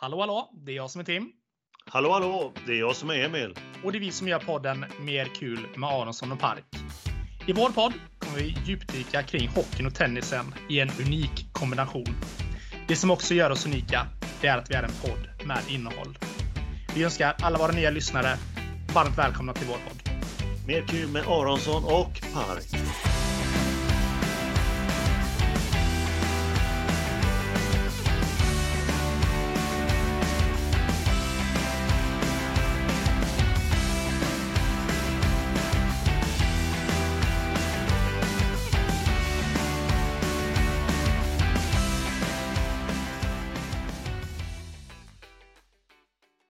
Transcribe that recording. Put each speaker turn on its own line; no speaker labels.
Hallå hallå, det är jag som är Tim.
Hallå hallå, det är jag som är Emil.
Och det är vi som gör podden Mer kul med Aronsson och Park. I vår podd kommer vi djupdyka kring hockeyn och tennisen i en unik kombination. Det som också gör oss unika, det är att vi är en podd med innehåll. Vi önskar alla våra nya lyssnare varmt välkomna till vår podd.
Mer kul med Aronsson och Park.